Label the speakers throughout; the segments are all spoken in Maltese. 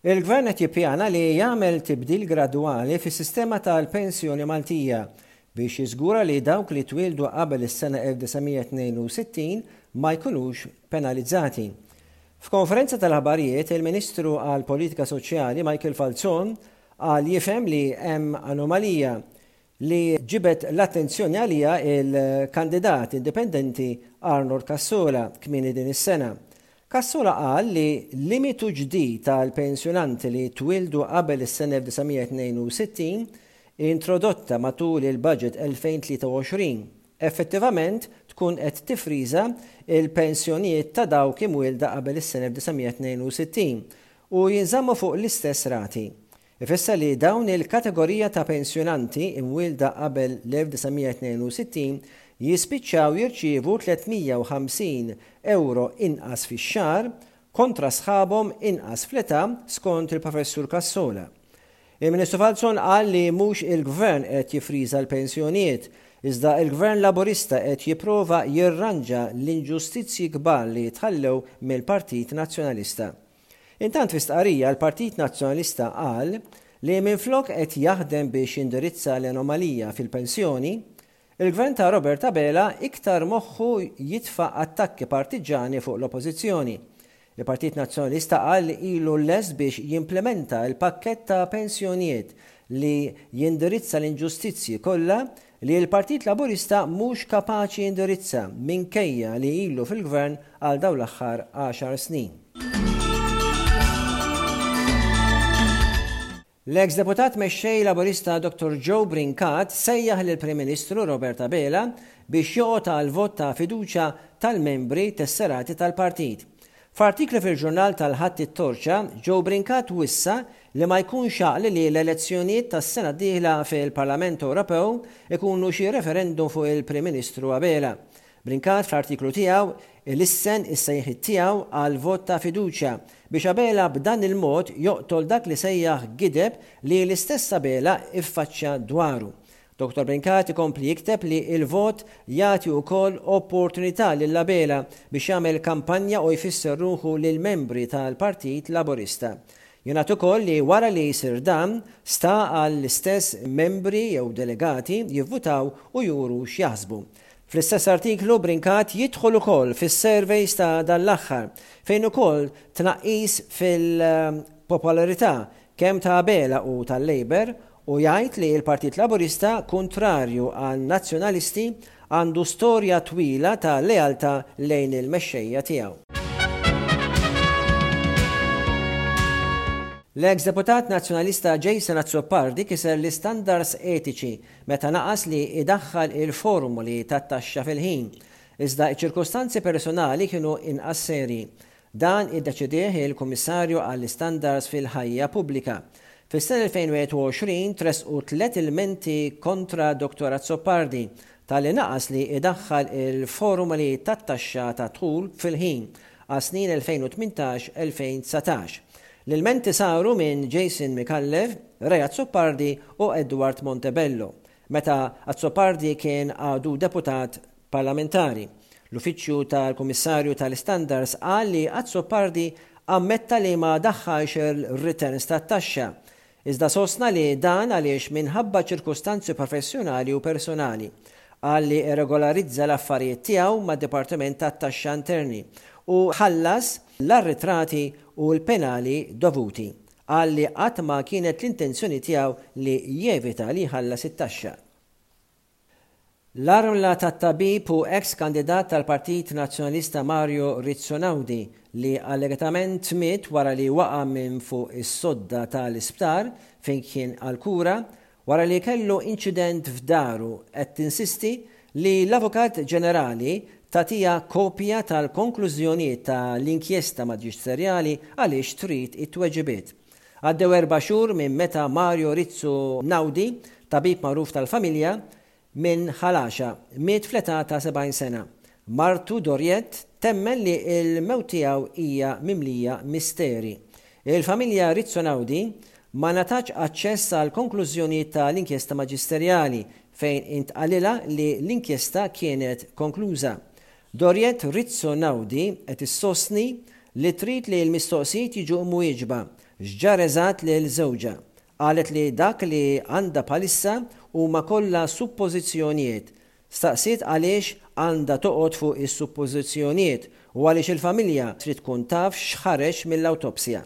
Speaker 1: Il-Gvern qed jippjana li jagħmel tibdil gradwali fis-sistema tal-pensjoni Maltija biex jiżgura li dawk li twieldu qabel is-sena 1962 ma jkunux penalizzati. F'konferenza tal-aħbarijiet, il-Ministru għall-Politika Soċjali Michael Falzon qal jifhem li hemm anomalija li ġibed l-attenzjoni għaliha l-kandidat indipendenti Arnold Cassola kmieni din is-sena. Cassola qal li limitu ġdid għal pensjonanti li twieldu qabel is-sena 1962, introdotta matul il-Budget 2023, effettivament tkun qed tiffriża l-pensjonijiet ta' dawk imwielda qabel is-sena 1962 u jinżammu fuq l-istess rati. Ifisser li dawn il-kategorija ta' pensjonanti imwielda qabel l-1962 jispiċċaw jirċievu 350 ewro inqas fix-xahar kontra sħabhom inqas fl-età, skont il-Professur Cassola. Il-Ministru Falzon qal li mhux il-Gvern qed jiffriża l-pensjonijiet, iżda l-Gvern Laburista qed jipprova jirranġa l-inġustizzji kbar li tħallew mill-Partit Nazzjonalista. Intant fi stqarrija l-Partit Nazzjonalista qal li minflok qed jaħdem biex jindirizza l-anomalija fil-pensjoni, il-Gvern ta' Robert Abela iktar moħħu jitfa' attakki partiġġani fuq l-Oppożizzjoni. Il-Partit Nazzjonalista qal li ilu lest biex jimplimenta l-pakkett ta' pensjonijiet li jindirizza l-inġustizzji kollha li l-Partit Laburista mhux kapaċi jindirizza minkejja li ilu fil-Gvern għal dawn l-aħħar għaxar snin. L-eks Deputat Mexxej Laburista Dottor Joe Brincat sejjaħ lill-Prim Ministru Robert Abela biex joqgħod għall-vot ta' fiduċja tal-membri tesserati tal-Partit. F'artiklu fil-ġurnal tal-Ħadd it-Torċa, Joe Brincat wissa li ma jkunx għaqli li l-elezzjonijiet tas-sena d-dieħla fil-Parlament Ewropew ikunu xi referendum fuq il-Prim Ministru Abela. Brincat fl-artiklu tiegħu ilissen is-sejħiet tiegħu għal vot ta' fiduċja biex Abela b'dan il-mod joqtol dak li sejjaħ gideb li l-istess Abela iffaċċja dwaru. Dottor Brincat ikompli jikteb li l-vot jagħti wkoll opportunità lil Abela biex jagħmel kampanja u jfisser ruħu lill-membri tal-Partit Laburista. Jingħad ukoll li wara li jsir dan, sta għall-istess membri jew delegati jivvutaw u juru x'jaħsbu. Fl-istess artiklu, Brincat jidħol ukoll fis-surveys ta' dan l-aħħar, fejn ukoll tnaqqis fil-popolarità kemm ta' Abela u tal-Labour Hu jgħid li l-Partit Laburista, kuntrarju għan-Nazzjonalisti, għandu storja twila ta' lealtà lejn il-mexxejja tiegħu. L-eks deputat Nazzjonalista Jason Azzopardi kiser l-istandards etiċi meta naqas li jdaħħal il-formoli tat-taxxa fil-ħin. Iżda ċ-ċirkustanzi personali kienu inqas serji. Dan iddeċidieh il-Kummissarju għall-Istandards fil-Ħajja Pubblika. Fis-sena 2021 tressqu tliet ilmenti kontra Dottor Azzopardi talli naqas li jdaħħal il-formoli tat-taxxa tad-dħul fil-ħin għas-snin 2018-2019. L-ilmenti saru minn Jason Micallef, Ray Azzopardi u Edward Montebello, meta Azzopardi kien għadu Deputat Parlamentari, l-Uffiċċju tal-Kummissarju tal-Istandards qal li Azzopardi ammetta li ma daħħalx ir-returns tat-taxxa, iżda sostna li dan għaliex minħabba ċirkustanzi professjonali u personali. Qal li rregolarizza l-affarijiet tiegħu mad-Dipartiment tat-Taxxa Interni u ħallas l-arretrati u l-penali dovuti. Qal li qatt ma kienet l-intenzjoni tiegħu li jevita li jħallas it-taxxa. L-armla tat-tabib u eks kandidat tal-Partit Nazzjonalista Mario Rizzo Naudi, li allegatament miet wara li waqa' minn fuq is-sodda tal-isptar fejn kien għall-kura wara li kellu inċident f'daru qed tinsisti li l-Avukat Ġenerali tagħtiha kopja tal-konklużjonijiet tal-inkjesta maġisterjali għaliex trid it-tweġibiet Għaddew erba' xhur minn meta Mario Rizzu Naudi, tabib magħruf tal-familja minn Ħal Għaxa, miet fl-età ta' 70 sena. Martu Doriette temmen li l-mewt tiegħu hija mimlija misteri. Il-familja Rizzo Naudi ma ngħatatx aċċess għall-konklużjonijiet ta' l-inkjesta maġisterjali fejn intqalilha li l-inkjesta kienet konkluża. Doriet Rizzo Naudi qed issostni li trid li l-mistoqsijiet jiġu mwieġba x'ġara eżatt lil żewġha. Qalet li dak li għandha bħalissa huma kollha suppożizzjonijiet. Staqsiet għaliex għandha toqgħod fuq is-suppożizzjonijiet u għaliex il-familja trid tkun taf x'ħareġ mill-awtopsja.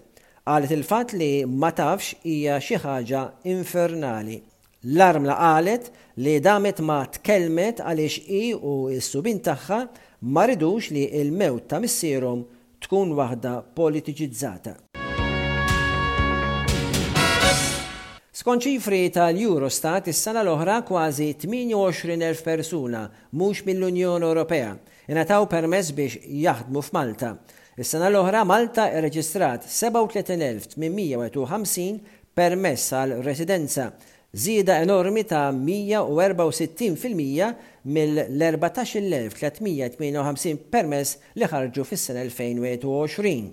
Speaker 1: Qalet il-fatt li ma tafx hija xi ħaġa infernali. L-armla qalet li damet ma tkellmet għaliex hi u s-subien tagħha ma ridux li l-mewt ta' missierhom tkun waħda politiċizzata. Skont ċifri tal-Eurostat, is-sena l-oħra kważi 28 elf persuna mhux mill-Unjoni Ewropea ingħataw permess biex jaħdmu f'Malta. Is-sena l-oħra Malta rreġistrat 37,851 permess għal residenza, żieda enormi ta' 164 fil-mija mill-14,358 permess li ħarġu fis-sena 2021.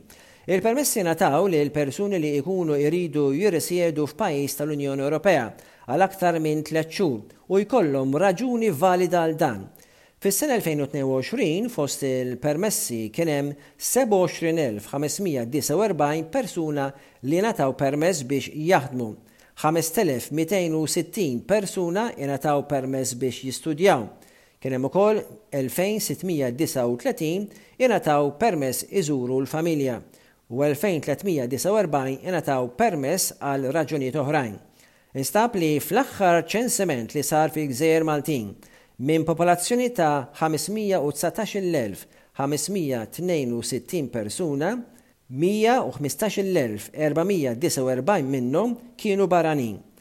Speaker 1: Il-permessi jingħataw lil persuni li jkunu jridu jirrisjedu f'pajjiż tal-Unjoni Ewropea għal aktar minn tliet xhur u jkollhom raġuni valida għal dan. Fis-sena 2022, fost il-permessi kien hemm 27,549 persuna li ngħataw permess biex jaħdmu, 5,260 persuna ingħataw permess biex jistudjaw. Kien hemm ukoll 2,639 ingħataw permess iżuru l-familja u 2,349 ingħataw permess għal raġunijiet oħrajn. Instab li fl-aħħar ċensiment li sar fil-Gżejjer Maltin, minn popolazzjoni ta' 519,562 persuna, 115,449 minnhom kienu barranin.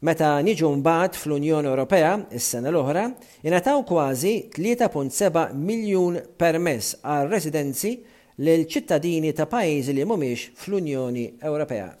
Speaker 1: Meta niġu mbagħad fl-Unjoni Ewropea, is-sena l-oħra, ingħataw kważi 3.7 miljun permess għal residenzi lil ċittadini ta' pajjiżi li mhumiex fl-Unjoni Ewropea.